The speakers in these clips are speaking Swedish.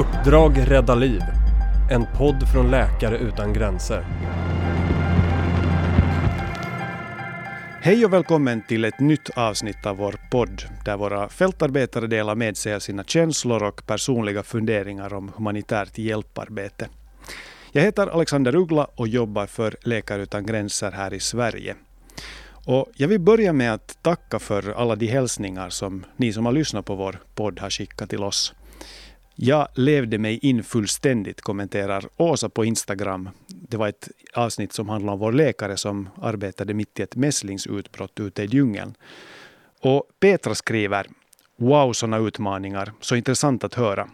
Uppdrag rädda liv. En podd från Läkare utan gränser. Hej och välkommen till ett nytt avsnitt av vår podd där våra fältarbetare delar med sig av sina känslor och personliga funderingar om humanitärt hjälparbete. Jag heter Alexander Uggla och jobbar för Läkare utan gränser här i Sverige. Och jag vill börja med att tacka för alla de hälsningar som ni som har lyssnat på vår podd har skickat till oss. Jag levde mig in fullständigt, kommenterar Åsa på Instagram. Det var ett avsnitt som handlade om vår läkare som arbetade mitt i ett mässlingsutbrott ute i djungeln. Och Petra skriver Wow, sådana utmaningar. Så intressant att höra.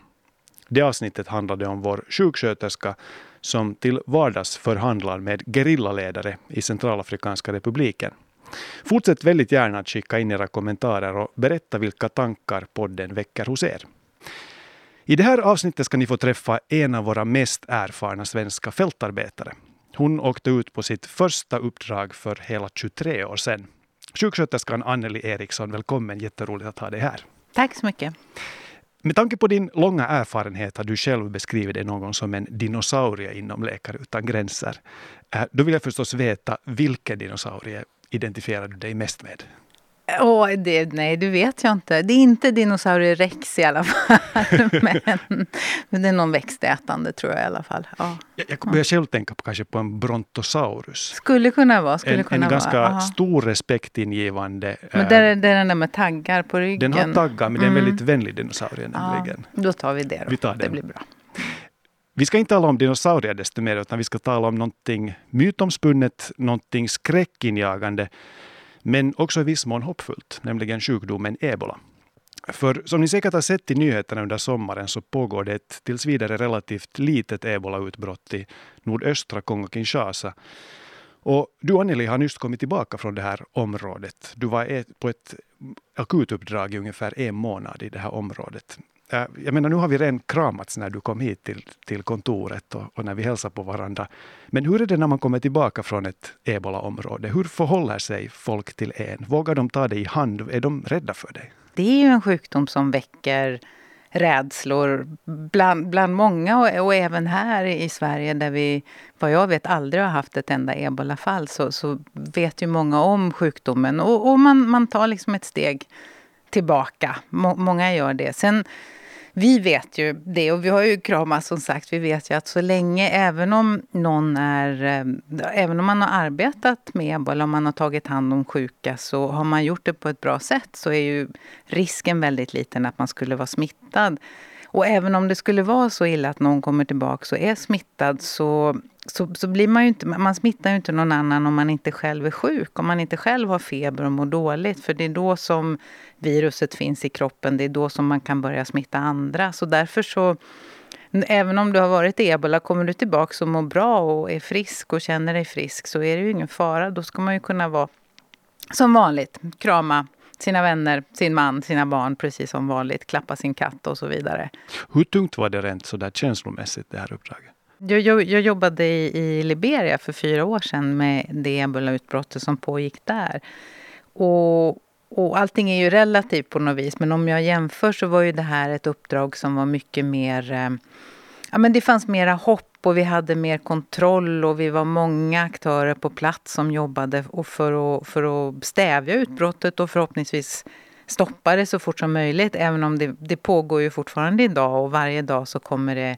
Det avsnittet handlade om vår sjuksköterska som till vardags förhandlar med gerillaledare i Centralafrikanska republiken. Fortsätt väldigt gärna att skicka in era kommentarer och berätta vilka tankar podden väcker hos er. I det här avsnittet ska ni få träffa en av våra mest erfarna svenska fältarbetare. Hon åkte ut på sitt första uppdrag för hela 23 år sedan. Sjuksköterskan Anneli Eriksson, välkommen. Jätteroligt att ha dig här. Tack så mycket. Med tanke på din långa erfarenhet har du själv beskrivit dig någon som en dinosaurie inom Läkare utan gränser. Eh, då vill jag förstås veta vilken dinosaurie identifierar du dig mest med? Åh, det, nej, det vet jag inte. Det är inte dinosaurier rex i alla fall. men, men det är någon växtätande tror jag i alla fall. Ja. Jag, jag börjar själv tänka på, kanske på en brontosaurus. Skulle kunna vara. Skulle en, kunna en ganska vara. stor respektingivande. Men det är, det är den där med taggar på ryggen. Den har taggar, men det är en Mm. väldigt vänlig dinosaurie nämligen. Ja, då tar vi det då. Vi tar det den. blir bra. Vi ska inte tala om dinosaurier desto mer, utan vi ska tala om någonting mytomspunnet, någonting skräckinjagande, men också i viss mån hoppfullt, nämligen sjukdomen ebola. För som ni säkert har sett i nyheterna under sommaren så pågår det ett tills vidare relativt litet ebolautbrott i nordöstra Kongo-Kinshasa. Och du Anneli har nyss kommit tillbaka från det här området. Du var på ett akutuppdrag i ungefär en månad i det här området. Äh, jag menar, nu har vi redan kramats när du kom hit till, till kontoret och, och när vi hälsar på varandra. Men hur är det när man kommer tillbaka från ett ebolaområde? Hur förhåller sig folk till en? Vågar de ta dig i hand? Är de rädda för dig? Det är ju en sjukdom som väcker rädslor bland, bland många och, och även här i Sverige där vi, vad jag vet, aldrig har haft ett enda ebolafall så, så vet ju många om sjukdomen och, och man, man tar liksom ett steg tillbaka. Må, många gör det. Sen, vi vet ju det och vi har ju kramats som sagt. Vi vet ju att så länge, även om någon är, eh, även om man har arbetat med ebola, om man har tagit hand om sjuka, så har man gjort det på ett bra sätt så är ju risken väldigt liten att man skulle vara smittad. Och även om det skulle vara så illa att någon kommer tillbaka och är smittad så, så, så blir man ju inte, man smittar ju inte någon annan om man inte själv är sjuk. Om man inte själv har feber och mår dåligt. För det är då som viruset finns i kroppen. Det är då som man kan börja smitta andra. Så därför så, även om du har varit ebola, kommer du tillbaka och mår bra och är frisk och känner dig frisk så är det ju ingen fara. Då ska man ju kunna vara som vanligt, krama sina vänner, sin man, sina barn precis som vanligt, klappa sin katt och så vidare. Hur tungt var det rent sådär känslomässigt, det här uppdraget? Jag, jag, jag jobbade i, i Liberia för fyra år sedan med det ebolautbrottet som pågick där. Och, och allting är ju relativt på något vis, men om jag jämför så var ju det här ett uppdrag som var mycket mer... Eh, ja, men det fanns mera hopp och vi hade mer kontroll och vi var många aktörer på plats som jobbade och för, att, för att stävja utbrottet och förhoppningsvis stoppa det så fort som möjligt. Även om det, det pågår ju fortfarande idag och varje dag så kommer det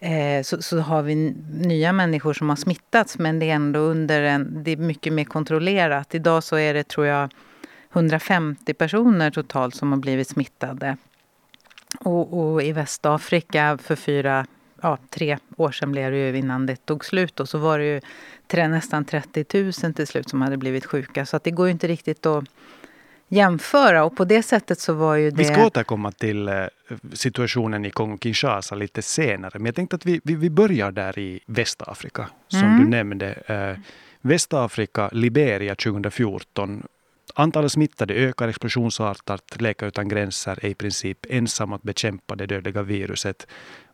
Eh, så, så har vi nya människor som har smittats men det är ändå under en, det är mycket mer kontrollerat. Idag så är det tror jag 150 personer totalt som har blivit smittade. Och, och i Västafrika för fyra, ja, tre år sedan blev det ju innan det tog slut och så var det ju tre, nästan 30 000 till slut som hade blivit sjuka. Så att det går ju inte riktigt att jämföra och på det sättet så var ju det... Vi ska återkomma till eh, situationen i Kongo-Kinshasa lite senare, men jag tänkte att vi, vi, vi börjar där i Västafrika, som Mm. du nämnde. Eh, Västafrika, Liberia 2014. Antalet smittade ökar explosionsartat. Läkare utan gränser är i princip ensam att bekämpa det dödliga viruset.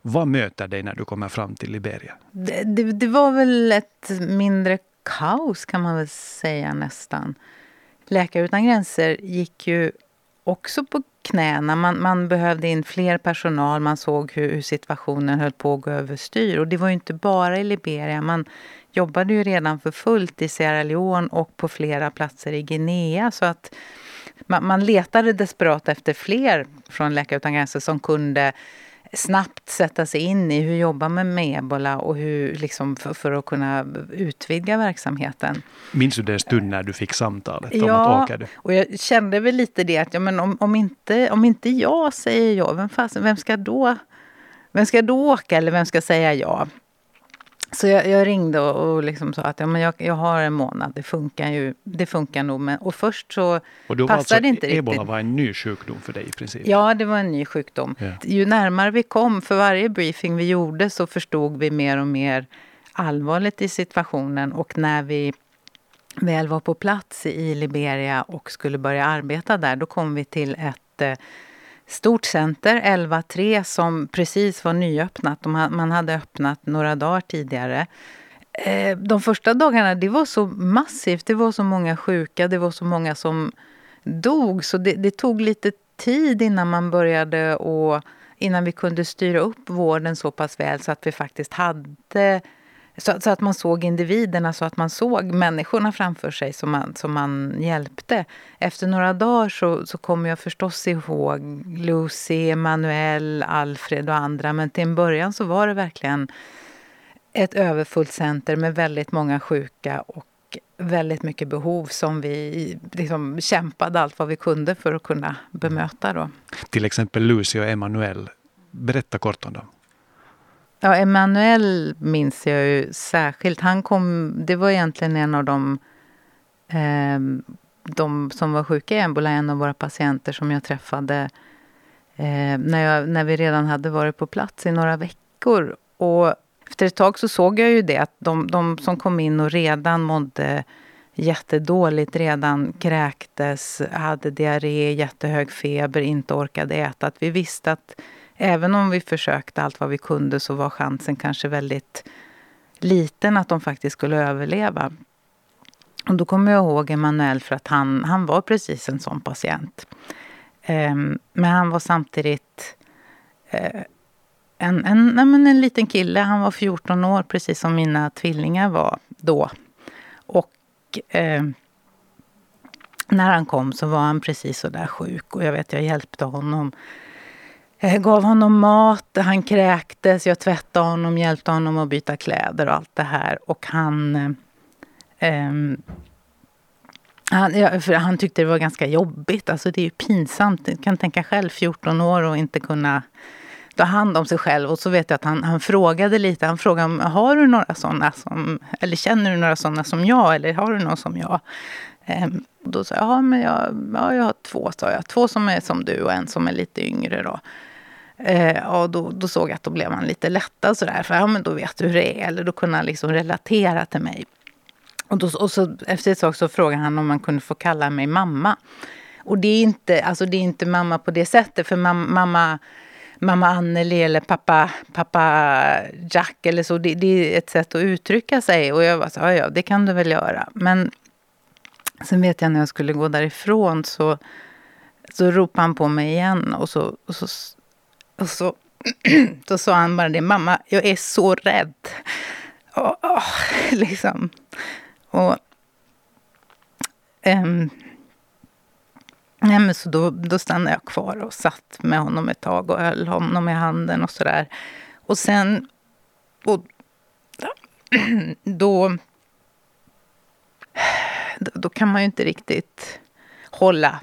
Vad möter dig när du kommer fram till Liberia? Det, det, det var väl ett mindre kaos kan man väl säga nästan. Läkare utan gränser gick ju också på knäna. Man, man behövde in fler personal, man såg hur, hur, situationen höll på att gå överstyr. Och det var ju inte bara i Liberia. Man jobbade ju redan för fullt i Sierra Leone och på flera platser i Guinea. Så att man, man letade desperat efter fler från Läkare utan gränser som kunde snabbt sätta sig in i hur jobbar man med ebola och hur, liksom, för, för, att kunna utvidga verksamheten. Minns du den stund när du fick samtalet ja, om att åka? Och jag kände väl lite det att ja, men om, om, inte, om inte jag säger ja, vem, fast, vem, ska då, vem ska då åka eller vem ska säga ja? Så jag, jag, ringde och, och liksom sa att ja, men jag, jag har en månad, det funkar ju. Det funkar nog. Men, och först så och då passade alltså, det inte ebola riktigt. var en ny sjukdom för dig i princip? Ja, det var en ny sjukdom. Ja. Ju närmare vi kom, för varje briefing vi gjorde så förstod vi mer och mer allvarligt i situationen. Och när vi väl var på plats i Liberia och skulle börja arbeta där, då kom vi till ett eh, stort center, 11.3, som precis var nyöppnat. Man hade öppnat några dagar tidigare. Eh, de första dagarna det var så massivt, det var så många sjuka, det var så många som dog. Så det, det tog lite tid innan man började och innan vi kunde styra upp vården så pass väl så att vi faktiskt hade så, så, att man såg individerna, så att man såg människorna framför sig som man, som man hjälpte. Efter några dagar så, så kommer jag förstås ihåg Lucy, Emanuel, Alfred och andra. Men till en början så var det verkligen ett överfullt center med väldigt många sjuka och väldigt mycket behov som vi liksom kämpade allt vad vi kunde för att kunna bemöta. Då. Till exempel Lucy och Emanuel. Berätta kort om dem. Ja, Emanuel minns jag ju särskilt. Han kom, det var egentligen en av de, eh, de som var sjuka i ebola, en av våra patienter som jag träffade eh, när, jag, när vi redan hade varit på plats i några veckor. Och efter ett tag så såg jag ju det, att de, de som kom in och redan mådde jättedåligt, redan kräktes, hade diarré, jättehög feber, inte orkade äta. Att vi visste att även om vi försökte allt vad vi kunde så var chansen kanske väldigt liten att de faktiskt skulle överleva. Och då kommer jag ihåg Emanuel för att han, han var precis en sån patient. Um, men han var samtidigt uh, en, en, nej men en liten kille. Han var 14 år, precis som mina tvillingar var då. Och uh, när han kom så var han precis så där sjuk. Och jag vet, jag hjälpte honom jag gav honom mat, han kräktes, jag tvättade honom, hjälpte honom att byta kläder och allt det här. Och han... Eh, ehm, han, ja, för han tyckte det var ganska jobbigt. Alltså det är ju pinsamt. Du kan tänka själv, 14 år och inte kunna ta hand om sig själv. Och så vet jag att han, han frågade lite. Han frågade har du några sådana som, eller känner du några sådana som jag? Eller har du någon som jag? Ehm, då sa jag, ja, men jag, ja, jag har två, sa jag. Två som är som du och en som är lite yngre. Då. Eh, och då, då, såg jag att då blev man lite lättad sådär. För ja, men då vet du hur det är. Eller då kunde han liksom relatera till mig. Och, då, och så, efter ett tag så frågade han om man kunde få kalla mig mamma. Och det är inte, alltså det är inte mamma på det sättet. För mam, mamma, mamma Anneli eller pappa, pappa Jack eller så. Det, det, är ett sätt att uttrycka sig. Och jag var så ja, ja det kan du väl göra. Men sen vet jag när jag skulle gå därifrån så, så ropade han på mig igen. Och så, och så och så då sa han bara det, mamma, jag är så rädd. Och, oh, liksom. Och, um, nej, men så då, då stannade jag kvar och satt med honom ett tag och höll honom i handen och sådär. Och sen, och, då, då kan man ju inte riktigt hålla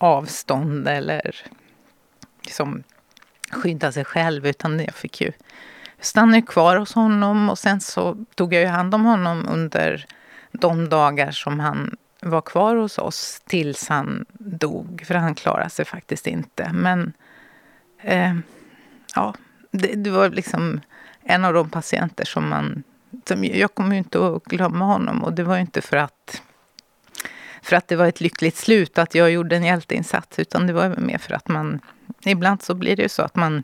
avstånd eller liksom skydda sig själv utan jag fick ju stanna kvar hos honom. Och sen så tog jag ju hand om honom under de dagar som han var kvar hos oss tills han dog, för han klarade sig faktiskt inte. Men eh, ja, det, det, var liksom en av de patienter som man... Som, jag kommer ju inte att glömma honom. Och det var ju inte för att för att det var ett lyckligt slut, att jag gjorde en hjälteinsats, utan det var mer för att man Ibland så blir det ju så att man...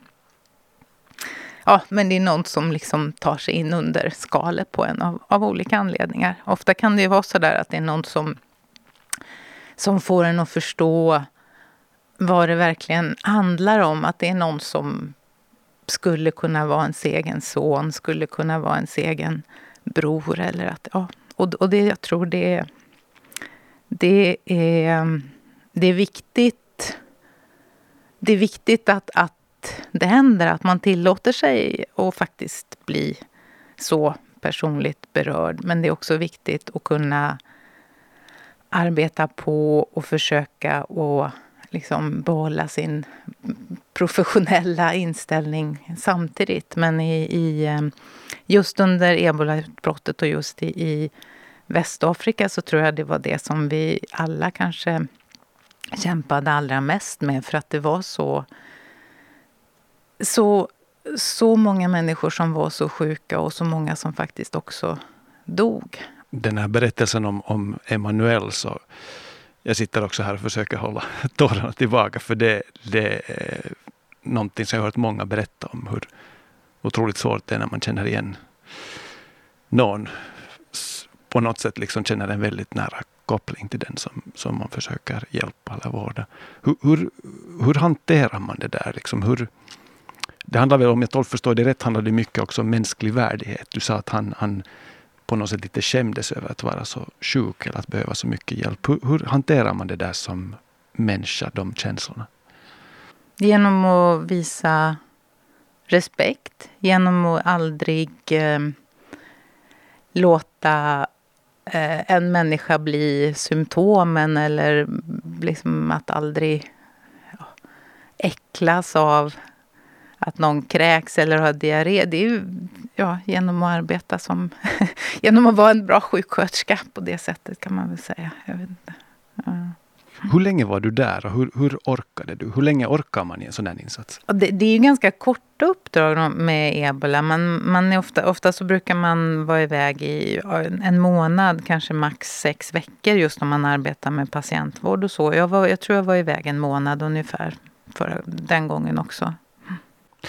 Ja, men det är någon som liksom tar sig in under skalet på en av, av olika anledningar. Ofta kan det ju vara så där att det är någon som, som får en att förstå vad det verkligen handlar om. Att det är någon som skulle kunna vara ens egen son, skulle kunna vara ens egen bror. Eller att, ja. och, och det, jag tror det, det, är, det är viktigt. Det är viktigt att, att det händer, att man tillåter sig att faktiskt bli så personligt berörd. Men det är också viktigt att kunna arbeta på och försöka att liksom behålla sin professionella inställning samtidigt. Men i, i eh, just under ebolautbrottet och just i, i Västafrika så tror jag det var det som vi alla kanske kämpade allra mest med för att det var så, så, så många människor som var så sjuka och så många som faktiskt också dog. Den här berättelsen om, om Emanuel så jag sitter också här och försöker hålla tårarna tillbaka för det, det är någonting som jag har hört många berätta om hur otroligt svårt det är när man känner igen någon på något sätt liksom känner en väldigt nära koppling till den som, som man försöker hjälpa eller vårda. Hur, hur, hur hanterar man det där? Liksom hur, det handlar väl, om jag förstår det rätt, handlar det mycket också om mänsklig värdighet. Du sa att han, han på något sätt lite skämdes över att vara så sjuk eller att behöva så mycket hjälp. Hur, hur hanterar man det där som människa, de känslorna? Genom att visa respekt, genom att aldrig eh, låta eh, en människa bli symptomen eller liksom att aldrig ja, äcklas av att någon kräks eller har diarré. Det är ju ja, genom att arbeta som... genom att vara en bra sjuksköterska på det sättet kan man väl säga. Jag vet inte. Ja. Hur länge var du där och hur, hur orkade du? Hur länge orkar man i en sån här insats? Det, det, är ju ganska korta uppdrag med ebola. Man, man är ofta, ofta så brukar man vara iväg i en månad, kanske max sex veckor just om man arbetar med patientvård och så. Jag, var, jag tror jag var iväg en månad ungefär för den gången också.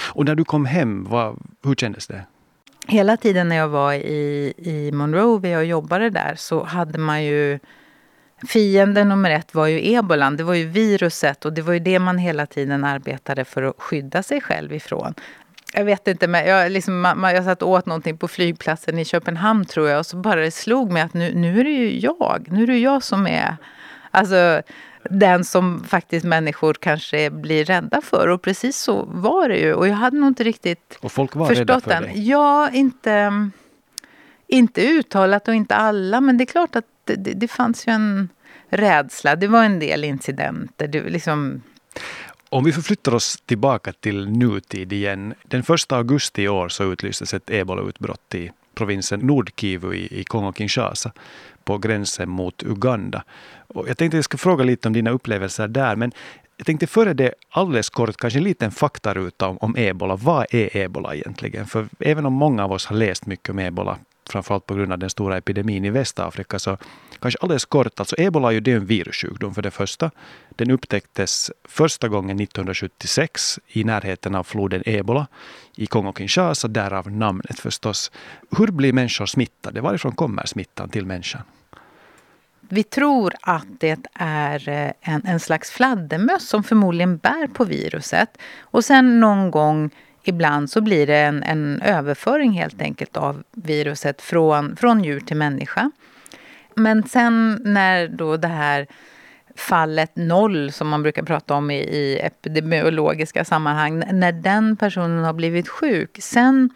Och när du kom hem, vad, hur kändes det? Hela tiden när jag var i, i Monrovia och jobbade där så hade man ju Fienden nummer ett var ju ebolan, det var ju viruset och det var ju det man hela tiden arbetade för att skydda sig själv ifrån. Jag vet inte, men jag, liksom, jag satt åt någonting på flygplatsen i Köpenhamn tror jag och så bara det slog mig att nu, nu är det ju jag, nu är det jag som är Alltså, den som faktiskt människor kanske blir rädda för. Och precis så var det ju. Och jag hade nog inte riktigt och folk var förstått rädda för den. Dig. Ja, inte, inte uttalat och inte alla. Men det är klart att det, det, fanns ju en rädsla. Det var en del incidenter. Det, liksom... Om vi förflyttar oss tillbaka till nutid igen. Den 1 augusti i år så utlystes ett ebolautbrott i provinsen Nordkivu i, i Kongo-Kinshasa på gränsen mot Uganda. Och jag tänkte jag ska fråga lite om dina upplevelser där, men jag tänkte före det alldeles kort kanske en liten faktaruta om, om ebola. Vad är ebola egentligen? För även om många av oss har läst mycket om ebola, framförallt på grund av den stora epidemin i Västafrika, så kanske alldeles kort, alltså ebola är ju det en virussjukdom för det första. Den upptäcktes första gången 1976 i närheten av floden Ebola i Kongo-Kinshasa, därav namnet förstås. Hur blir människor smittade? Varifrån kommer smittan till människan? Vi tror att det är eh, en, en slags fladdermöss som förmodligen bär på viruset. Och sen någon gång ibland så blir det en, en överföring helt enkelt av viruset från, från djur till människa. Men sen när då det här fallet noll, som man brukar prata om i, i epidemiologiska sammanhang, när den personen har blivit sjuk, sen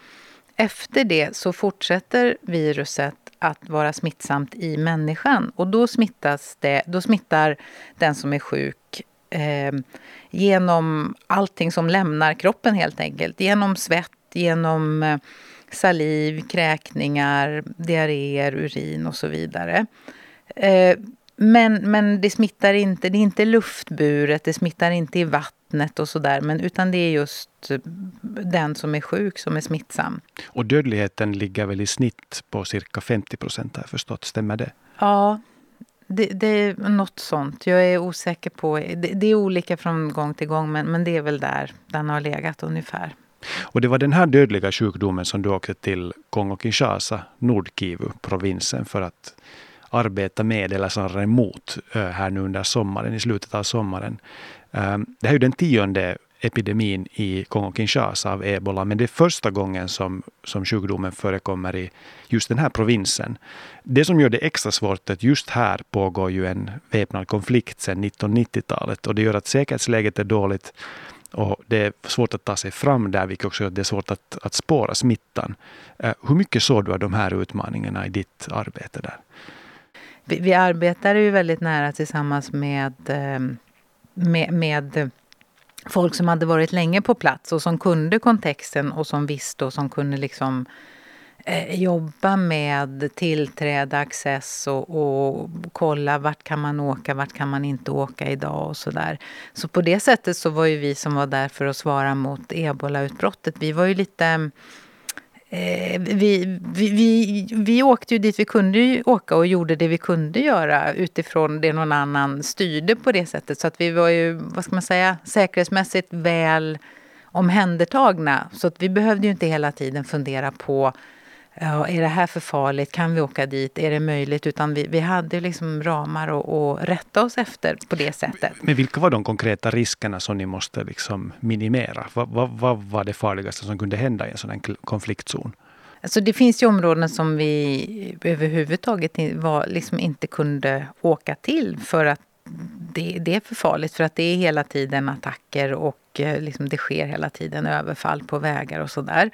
efter det så fortsätter viruset att vara smittsamt i människan. Och då, smittas det, då smittar den som är sjuk eh, genom allting som lämnar kroppen helt enkelt. Genom svett, genom eh, saliv, kräkningar, diarréer, urin och så vidare. Eh, men, men det smittar inte, det är inte luftburet, det smittar inte i vattnet och sådär. Utan det är just den som är sjuk som är smittsam. Och dödligheten ligger väl i snitt på cirka 50 procent har jag förstått. Stämmer det? Ja, det, det, är något sånt. Jag är osäker på... Det, det, är olika från gång till gång men, men det är väl där den har legat ungefär. Och det var den här dödliga sjukdomen som du åkte till Kongo-Kinshasa, Nordkivu, provinsen för att arbeta med, eller snarare emot, eh, här nu under sommaren, i slutet av sommaren. Ehm, det här är ju den tionde epidemin i Kongo-Kinshasa av ebola, men det är första gången som, som sjukdomen förekommer i just den här provinsen. Det som gör det extra svårt är att just här pågår ju en väpnad konflikt sedan 1990-talet och det gör att säkerhetsläget är dåligt och det är svårt att ta sig fram där, vilket också gör att det är svårt att, att spåra smittan. Eh, hur mycket såg du av de här utmaningarna i ditt arbete där? Vi, vi arbetar ju väldigt nära tillsammans med, eh, med, med folk som hade varit länge på plats och som kunde kontexten och som visste och som kunde liksom eh, jobba med tillträde, access och, och, kolla vart kan man åka, vart kan man inte åka idag och sådär. Så på det sättet så var ju vi som var där för att svara mot ebolautbrottet, vi var ju lite Eh, vi, vi, vi, vi åkte ju dit vi kunde åka och gjorde det vi kunde göra utifrån det någon annan styrde på det sättet. Så att vi var ju, vad ska man säga, säkerhetsmässigt väl omhändertagna. Så att vi behövde ju inte hela tiden fundera på Ja, är det här för farligt? Kan vi åka dit? Är det möjligt? Utan vi, vi hade liksom ramar att rätta oss efter på det sättet. Men vilka var de konkreta riskerna som ni måste liksom minimera? Vad, vad, vad var det farligaste som kunde hända i en sån konfliktzon? Alltså det finns ju områden som vi överhuvudtaget var, liksom inte kunde åka till för att det, det, är för farligt för att det är hela tiden attacker och eh, liksom det sker hela tiden överfall på vägar och sådär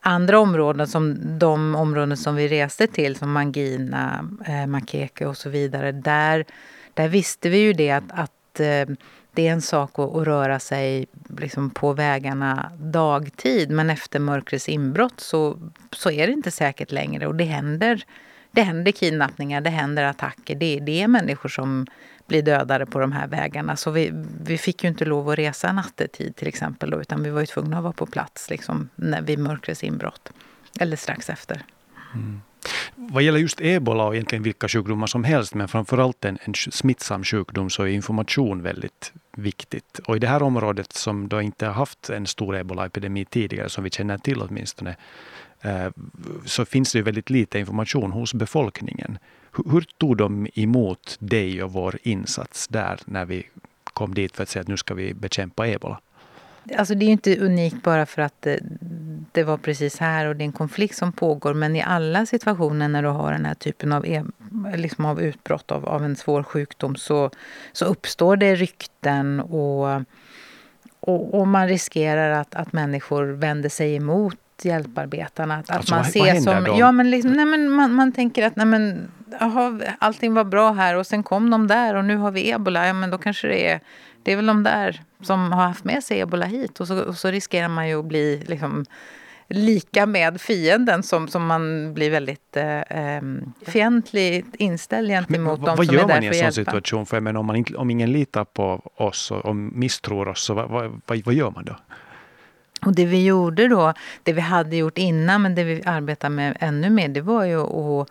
andra områden, som de områden som vi reste till, som Mangina, eh, Makeke och så vidare, där, där visste vi ju det att, att eh, det är en sak att, att röra sig liksom på vägarna dagtid men efter mörkrets inbrott så, så är det inte säkert längre och det händer, det händer kidnappningar, det händer attacker. Det, det är människor som bli dödade på de här vägarna. Så vi, vi fick ju inte lov att resa nattetid till exempel då, utan vi var ju tvungna att vara på plats liksom, när, vid mörkrets inbrott. Eller strax efter. Mm. Vad gäller just ebola och egentligen vilka sjukdomar som helst, men framförallt en, en smittsam sjukdom, så är information väldigt viktigt. Och i det här området som då inte har haft en stor ebola-epidemi tidigare, som vi känner till åtminstone, eh, så finns det väldigt lite information hos befolkningen. Hur tog de emot dig och vår insats där när vi kom dit för att säga att nu ska vi bekämpa ebola? Alltså det är inte unikt bara för att det, det, var precis här och det är en konflikt som pågår. Men i alla situationer när du har den här typen av, e, liksom av utbrott av, av en svår sjukdom så, så uppstår det rykten och, och, och man riskerar att, att människor vänder sig emot hjälparbetarna. Att, alltså, man vad, ser vad som, då? ja, men liksom, nej, men man, man tänker att nej, men, aha, allting var bra här och sen kom de där och nu har vi ebola. Ja, men då kanske det är, det är väl de där som har haft med sig ebola hit. Och så, och så riskerar man ju att bli liksom, lika med fienden som, som man blir väldigt eh, ehm, fientligt inställd gentemot dem som är där för att Vad gör man i en sån situation? För jag menar, om, man inte, om ingen litar på oss och, och misstror oss, så vad, vad, vad gör man då? Och det vi gjorde då, det vi hade gjort innan men det vi arbetar med ännu mer, det var ju att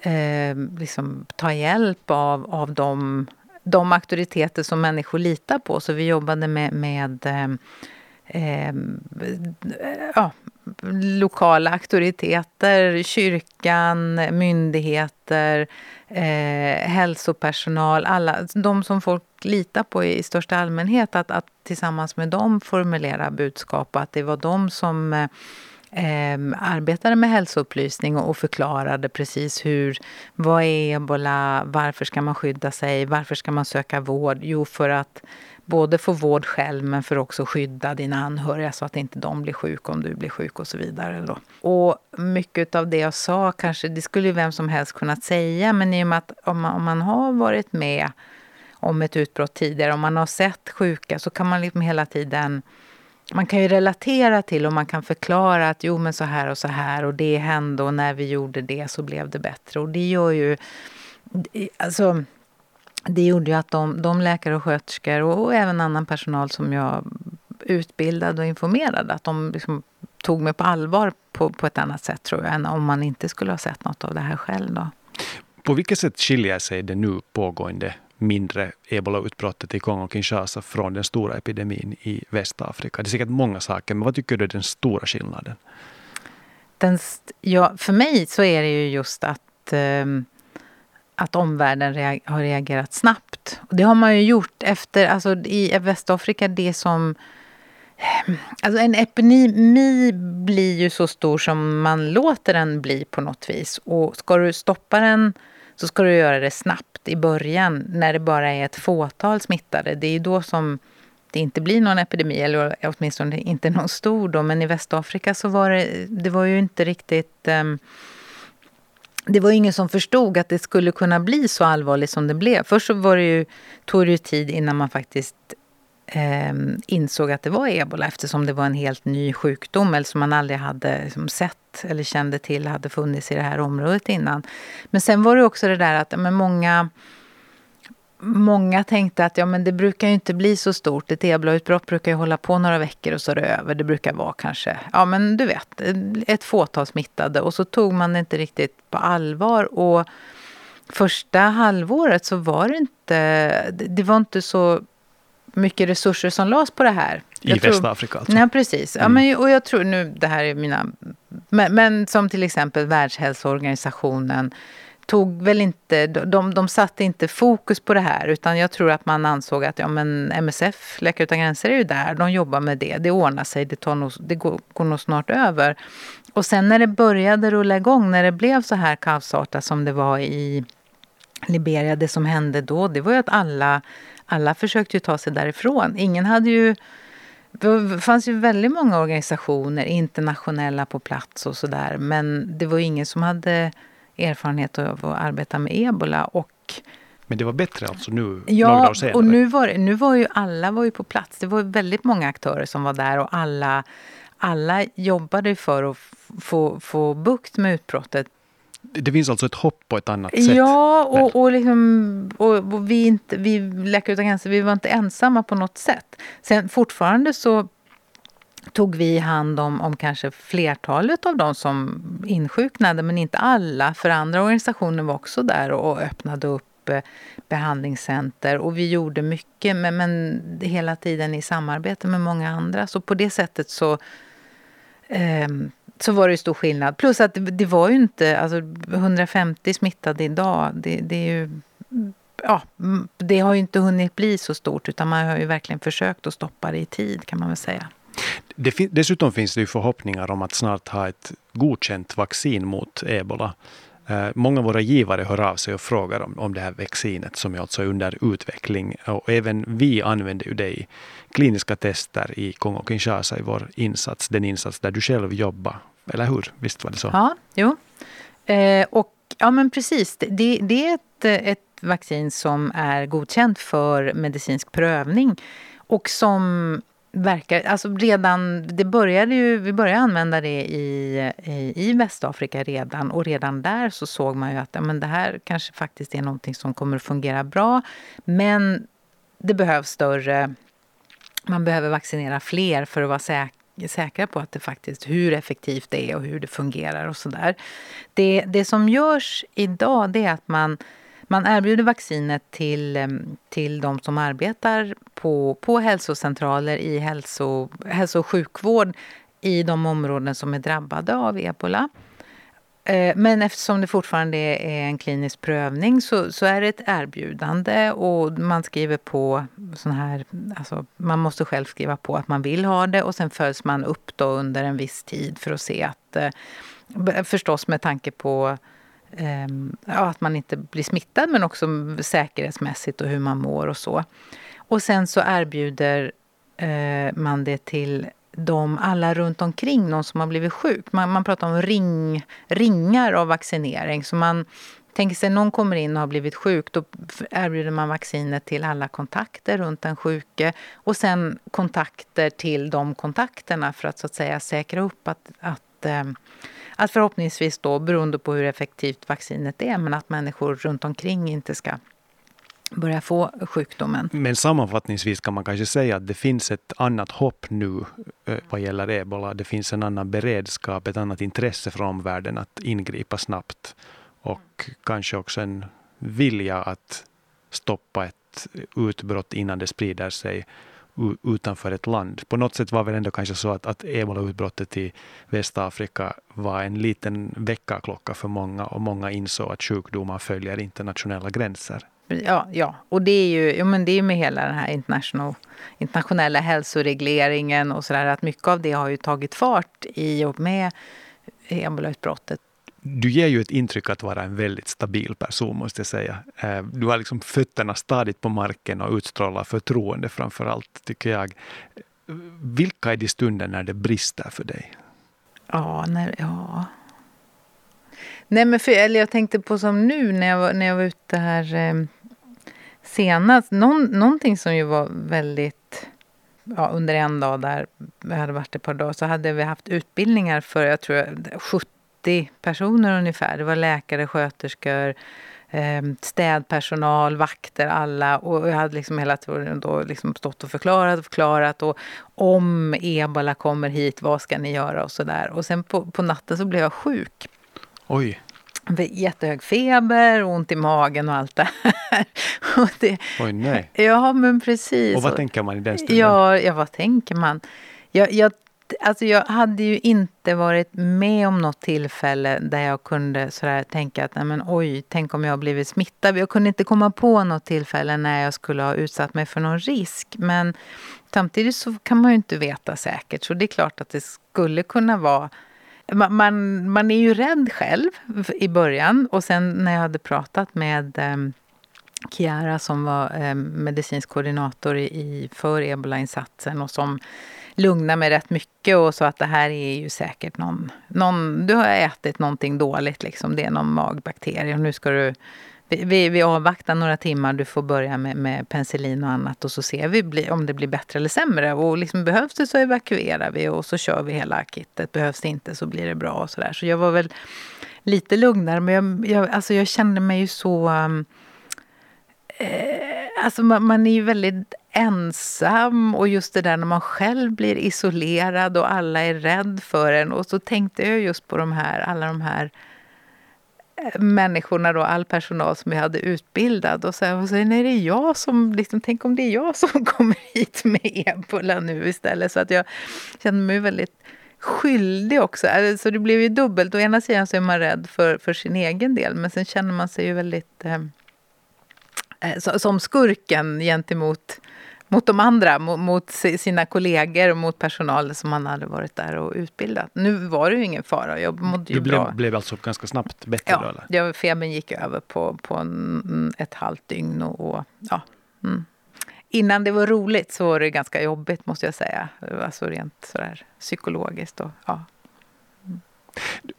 eh, liksom ta hjälp av, av de, de auktoriteter som människor litar på. Så vi jobbade med, med eh, eh, ja, lokala auktoriteter, kyrkan, myndigheter, eh, hälsopersonal, alla, de som folk lita på i, största allmänhet, att, att tillsammans med dem formulera budskap och att det var de som eh, eh, arbetade med hälsoupplysning och, och förklarade precis hur, vad är ebola, varför ska man skydda sig, varför ska man söka vård? Jo, för att både få vård själv men för också skydda dina anhöriga så att inte de blir sjuka om du blir sjuk och så vidare. Då. Och mycket av det jag sa kanske, det skulle ju vem som helst kunnat säga men i och med att om man, om man har varit med om ett utbrott tidigare, om man har sett sjuka så kan man liksom hela tiden man kan ju relatera till och man kan förklara att jo men så här och så här och det hände och när vi gjorde det så blev det bättre. Och det gör ju... Alltså, det gjorde ju att de, de läkare och sköterskor och, och, även annan personal som jag utbildade och informerade, att de liksom tog mig på allvar på, på ett annat sätt tror jag, än om man inte skulle ha sett något av det här själv. Då. På vilket sätt skiljer sig det nu pågående mindre ebolautbrottet i Kongo-Kinshasa från den stora epidemin i Västafrika? Det är säkert många saker, men vad tycker du är den stora skillnaden? Den, ja, för mig så är det ju just att eh, att omvärlden reag har reagerat snabbt. Och det har man ju gjort efter, alltså i Västafrika, det som ehm, Alltså en epidemi blir ju så stor som man låter den bli på något vis. Och ska du stoppa den så ska du göra det snabbt i början när det bara är ett fåtal smittade. Det är ju då som det inte blir någon epidemi, eller åtminstone inte någon stor då. Men i Västafrika så var det, det var ju inte riktigt... Um, det var ingen som förstod att det skulle kunna bli så allvarligt som det blev. Först så var det ju, tog det ju tid innan man faktiskt eh, insåg att det var ebola eftersom det var en helt ny sjukdom eller som man aldrig hade liksom, sett eller kände till hade funnits i det här området innan. Men sen var det också det där att men många Många tänkte att ja, men det brukar ju inte bli så stort. Ett ebolautbrott brukar ju hålla på några veckor och så är det över. Det brukar vara kanske, ja men du vet, ett fåtal smittade. Och så tog man det inte riktigt på allvar. Och första halvåret så var det inte, det var inte så mycket resurser som lades på det här. I jag Västafrika alltså? Nej, precis. Ja, men, och jag tror nu, det här är mina... Men, men som till exempel Världshälsoorganisationen tog väl inte, de, de satte inte fokus på det här utan jag tror att man ansåg att ja, men MSF, Läkare utan gränser, är ju där, de jobbar med det, det ordnar sig, det, tar nog, det går, går nog snart över. Och sen när det började rulla igång, när det blev så här kaosartat som det var i Liberia, det som hände då, det var ju att alla alla försökte ju ta sig därifrån. Ingen hade ju... Det fanns ju väldigt många organisationer, internationella på plats och sådär. Men det var ingen som hade erfarenhet av att arbeta med ebola. Och men det var bättre alltså nu, ja, några år senare? och nu var, nu var ju alla var ju på plats. Det var väldigt många aktörer som var där och alla, alla jobbade för att få, få bukt med utbrottet det finns alltså ett hopp på ett annat sätt? Ja, och, och, liksom, och, och vi, inte, vi Läkare utan gränser, vi var inte ensamma på något sätt. Sen fortfarande så tog vi hand om, om kanske flertalet av de som insjuknade, men inte alla. För andra organisationer var också där och öppnade upp eh, behandlingscenter. Och vi gjorde mycket, men, men hela tiden i samarbete med många andra. Så på det sättet så eh, så var det stor skillnad. Plus att det, det var ju inte, alltså 150 smittade idag, det, det är ju ja, det har ju inte hunnit bli så stort utan man har ju verkligen försökt att stoppa det i tid kan man väl säga. Det fin dessutom finns det ju förhoppningar om att snart ha ett godkänt vaccin mot ebola. Eh, många av våra givare hör av sig och frågar om, om det här vaccinet som är alltså under utveckling. Och även vi använder ju det i kliniska tester i Kongo-Kinshasa i vår insats, den insats där du själv jobbar. Eller hur? Visst var det så? Ja, jo. Eh, och ja, men precis. Det, det är ett, ett vaccin som är godkänt för medicinsk prövning och som verkar, alltså redan, det började ju, vi började använda det i, i, i, Västafrika redan och redan där så såg man ju att ja, men det här kanske faktiskt är någonting som kommer att fungera bra. Men det behövs större, man behöver vaccinera fler för att vara säker säkra på att det faktiskt, hur effektivt det är och hur det fungerar och sådär. Det, det som görs idag det är att man man erbjuder vaccinet till, till de som arbetar på, på hälsocentraler i hälso, hälso och sjukvård i de områden som är drabbade av ebola. Eh, men eftersom det fortfarande är en klinisk prövning så, så är det ett erbjudande och man skriver på sån här, alltså man måste själv skriva på att man vill ha det och sen följs man upp då under en viss tid för att se att, eh, förstås med tanke på eh, ja, att man inte blir smittad men också säkerhetsmässigt och hur man mår och så. Och sen så erbjuder man det till de alla runt omkring någon som har blivit sjuk. Man, man pratar om ring, ringar av vaccinering. Så man tänker sig någon kommer in och har blivit sjuk, då erbjuder man vaccinet till alla kontakter runt den sjuke och sen kontakter till de kontakterna för att så att säga säkra upp att, att eh, att förhoppningsvis då, beroende på hur effektivt vaccinet är, men att människor runt omkring inte ska börja få sjukdomen. Men sammanfattningsvis kan man kanske säga att det finns ett annat hopp nu eh, vad gäller ebola. Det finns en annan beredskap, ett annat intresse från omvärlden att ingripa snabbt och kanske också en vilja att stoppa ett utbrott innan det sprider sig. utanför ett land. På något sätt var väl ändå kanske så att, att ebolautbrottet i Västafrika var en liten väckarklocka för många och många insåg att sjukdomar följer internationella gränser. Ja, ja. och det är ju ja, men det är med hela den här internationella hälsoregleringen och sådär att mycket av det har ju tagit fart i och med ebolautbrottet. Du ger ju ett intryck att vara en väldigt stabil person, måste jag säga. Eh, du har liksom fötterna stadigt på marken och utstrålar förtroende framför allt, tycker jag. Vilka är de stunder när det brister för dig? Ja, när, ja. Nej, men för, eller jag tänkte på som nu när jag var, när jag var ute här eh, senast. Någon, någonting som ju var väldigt... Ja, under en dag där, vi hade varit ett par dagar, så hade vi haft utbildningar för jag tror 70 personer ungefär. Det var läkare, sköterskor, eh, städpersonal, vakter, alla. Och jag hade liksom hela tiden då liksom stått och förklarat och förklarat. Och om ebola kommer hit, vad ska ni göra? Och så där. Och sen på, på natten så blev jag sjuk. Oj. Jättehög feber, ont i magen och allt det här. det, Oj, nej. Ja, men precis. Och vad tänker man i den stunden? Ja, ja vad tänker man? Jag, jag, alltså jag hade ju inte varit med om något tillfälle där jag kunde sådär tänka att nej men, oj, tänk om jag har blivit smittad. Jag kunde inte komma på något tillfälle när jag skulle ha utsatt mig för någon risk. Men samtidigt så kan man ju inte veta säkert. Så det är klart att det skulle kunna vara man, man är ju rädd själv i början och sen när jag hade pratat med eh, Chiara som var eh, medicinsk koordinator i, för ebolainsatsen och som lugnade mig rätt mycket och sa att det här är ju säkert någon, någon... Du har ätit någonting dåligt, liksom. det är någon magbakterie och nu ska du vi, vi avvaktar några timmar, du får börja med, med penicillin och annat och så ser vi om det blir bättre eller sämre. Och liksom, behövs det så evakuerar vi och så kör vi hela kittet. Behövs det inte så blir det bra och sådär. Så jag var väl lite lugnare men jag, jag, alltså jag kände mig ju så... Um, eh, alltså man, man är ju väldigt ensam och just det där när man själv blir isolerad och alla är rädd för en. Och så tänkte jag just på de här, alla de här människorna, då, all personal som jag hade utbildad. Och så, och är det jag som, liksom, tänk om det är jag som kommer hit med ebola nu istället. Så att jag kände mig väldigt skyldig också. Så det blev ju dubbelt. Å ena sidan så är man rädd för, för sin egen del, men sen känner man sig ju väldigt eh, eh som skurken gentemot mot de andra, mot sina kollegor och mot personal som man hade varit där och utbildat. Nu var det ju ingen fara, jag mådde ju du blev, bra. blev alltså ganska snabbt bättre ja, då? Ja, febern gick över på, på en, ett halvt dygn. Och, och ja, mm. Innan det var roligt så var det ganska jobbigt måste jag säga. Alltså rent sådär psykologiskt. Och, ja. Mm.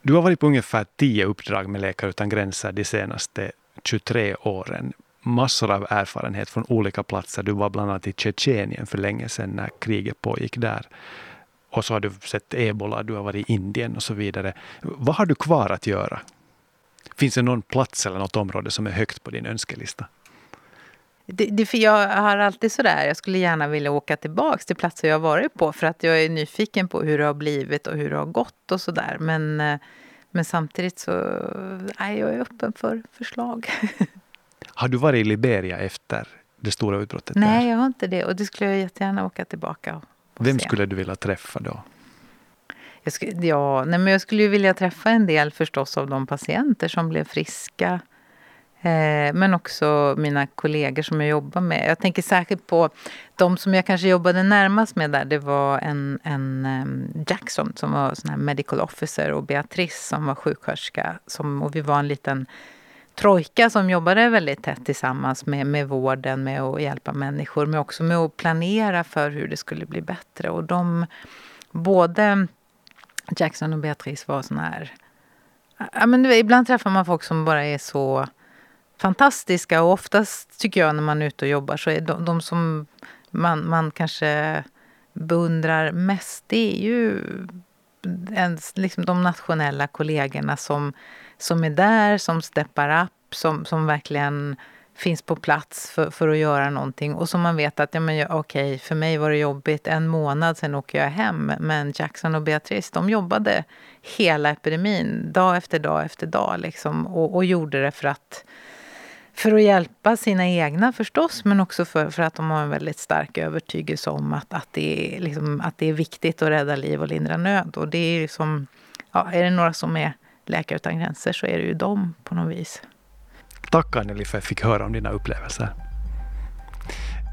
Du har varit på ungefär tio uppdrag med Läkare utan gränser de senaste 23 åren massor av erfarenhet från olika platser. Du var bland annat i Tjetjenien för länge sedan när kriget pågick där. Och så har du sett ebola, du har varit i Indien och så vidare. Vad har du kvar att göra? Finns det någon plats eller något område som är högt på din önskelista? Det, det, för jag har alltid sådär, jag skulle gärna vilja åka tillbaka till platser jag har varit på för att jag är nyfiken på hur det har blivit och hur det har gått och sådär. Men, eh, men samtidigt så är jag öppen för förslag. Har du varit i Liberia efter det stora utbrottet? Nej, där? jag har inte det. Och det skulle jag jättegärna åka tillbaka och, Vem se. skulle du vilja träffa då? Jag skulle, ja, nej, men jag skulle ju vilja träffa en del förstås av de patienter som blev friska. Eh, men också mina kollegor som jag jobbar med. Jag tänker särskilt på de som jag kanske jobbade närmast med där. Det var en, en um, Jackson som var sån här medical officer och Beatrice som var sjuksköterska. Som, och vi var en liten trojka som jobbade väldigt tätt tillsammans med, med vården, med att hjälpa människor, men också med att planera för hur det skulle bli bättre. Och de, både Jackson och Beatrice var såna här... Ja, men ibland träffar man folk som bara är så fantastiska och oftast tycker jag när man är ute och jobbar så är de, de som man, man kanske beundrar mest det är ju ens, liksom de nationella kollegorna som som är där, som steppar upp, som, som verkligen finns på plats för, för att göra någonting. Och som man vet att, ja men okej, okay, för mig var det jobbigt en månad, sen åker jag hem. Men Jackson och Beatrice, de jobbade hela epidemin, dag efter dag efter dag. Liksom, och, och gjorde det för att för att hjälpa sina egna förstås, men också för, för att de har en väldigt stark övertygelse om att, att, det är, liksom, att det är viktigt att rädda liv och lindra nöd. Och det är liksom, ja, är det några som är Läkare utan gränser så är det ju dem på något vis. Tack Anneli för att jag fick höra om dina upplevelser.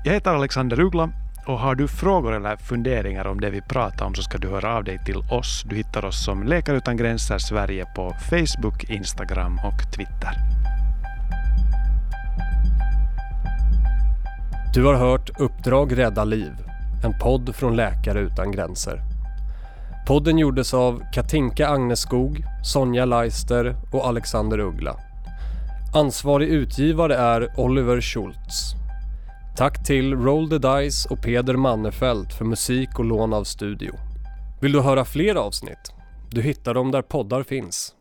Jag heter Alexander Ugla och har du frågor eller funderingar om det vi pratar om så ska du höra av dig till oss. Du hittar oss som Läkare utan gränser Sverige på Facebook, Instagram och Twitter. Du har hört Uppdrag rädda liv, en podd från Läkare utan gränser. Podden gjordes av Katinka Agneskog, Sonja Leister och Alexander Uggla. Ansvarig utgivare är Oliver Schultz. Tack till Roll the Dice och Peder Mannefelt för musik och lån av studio. Vill du höra fler avsnitt? Du hittar dem där poddar finns.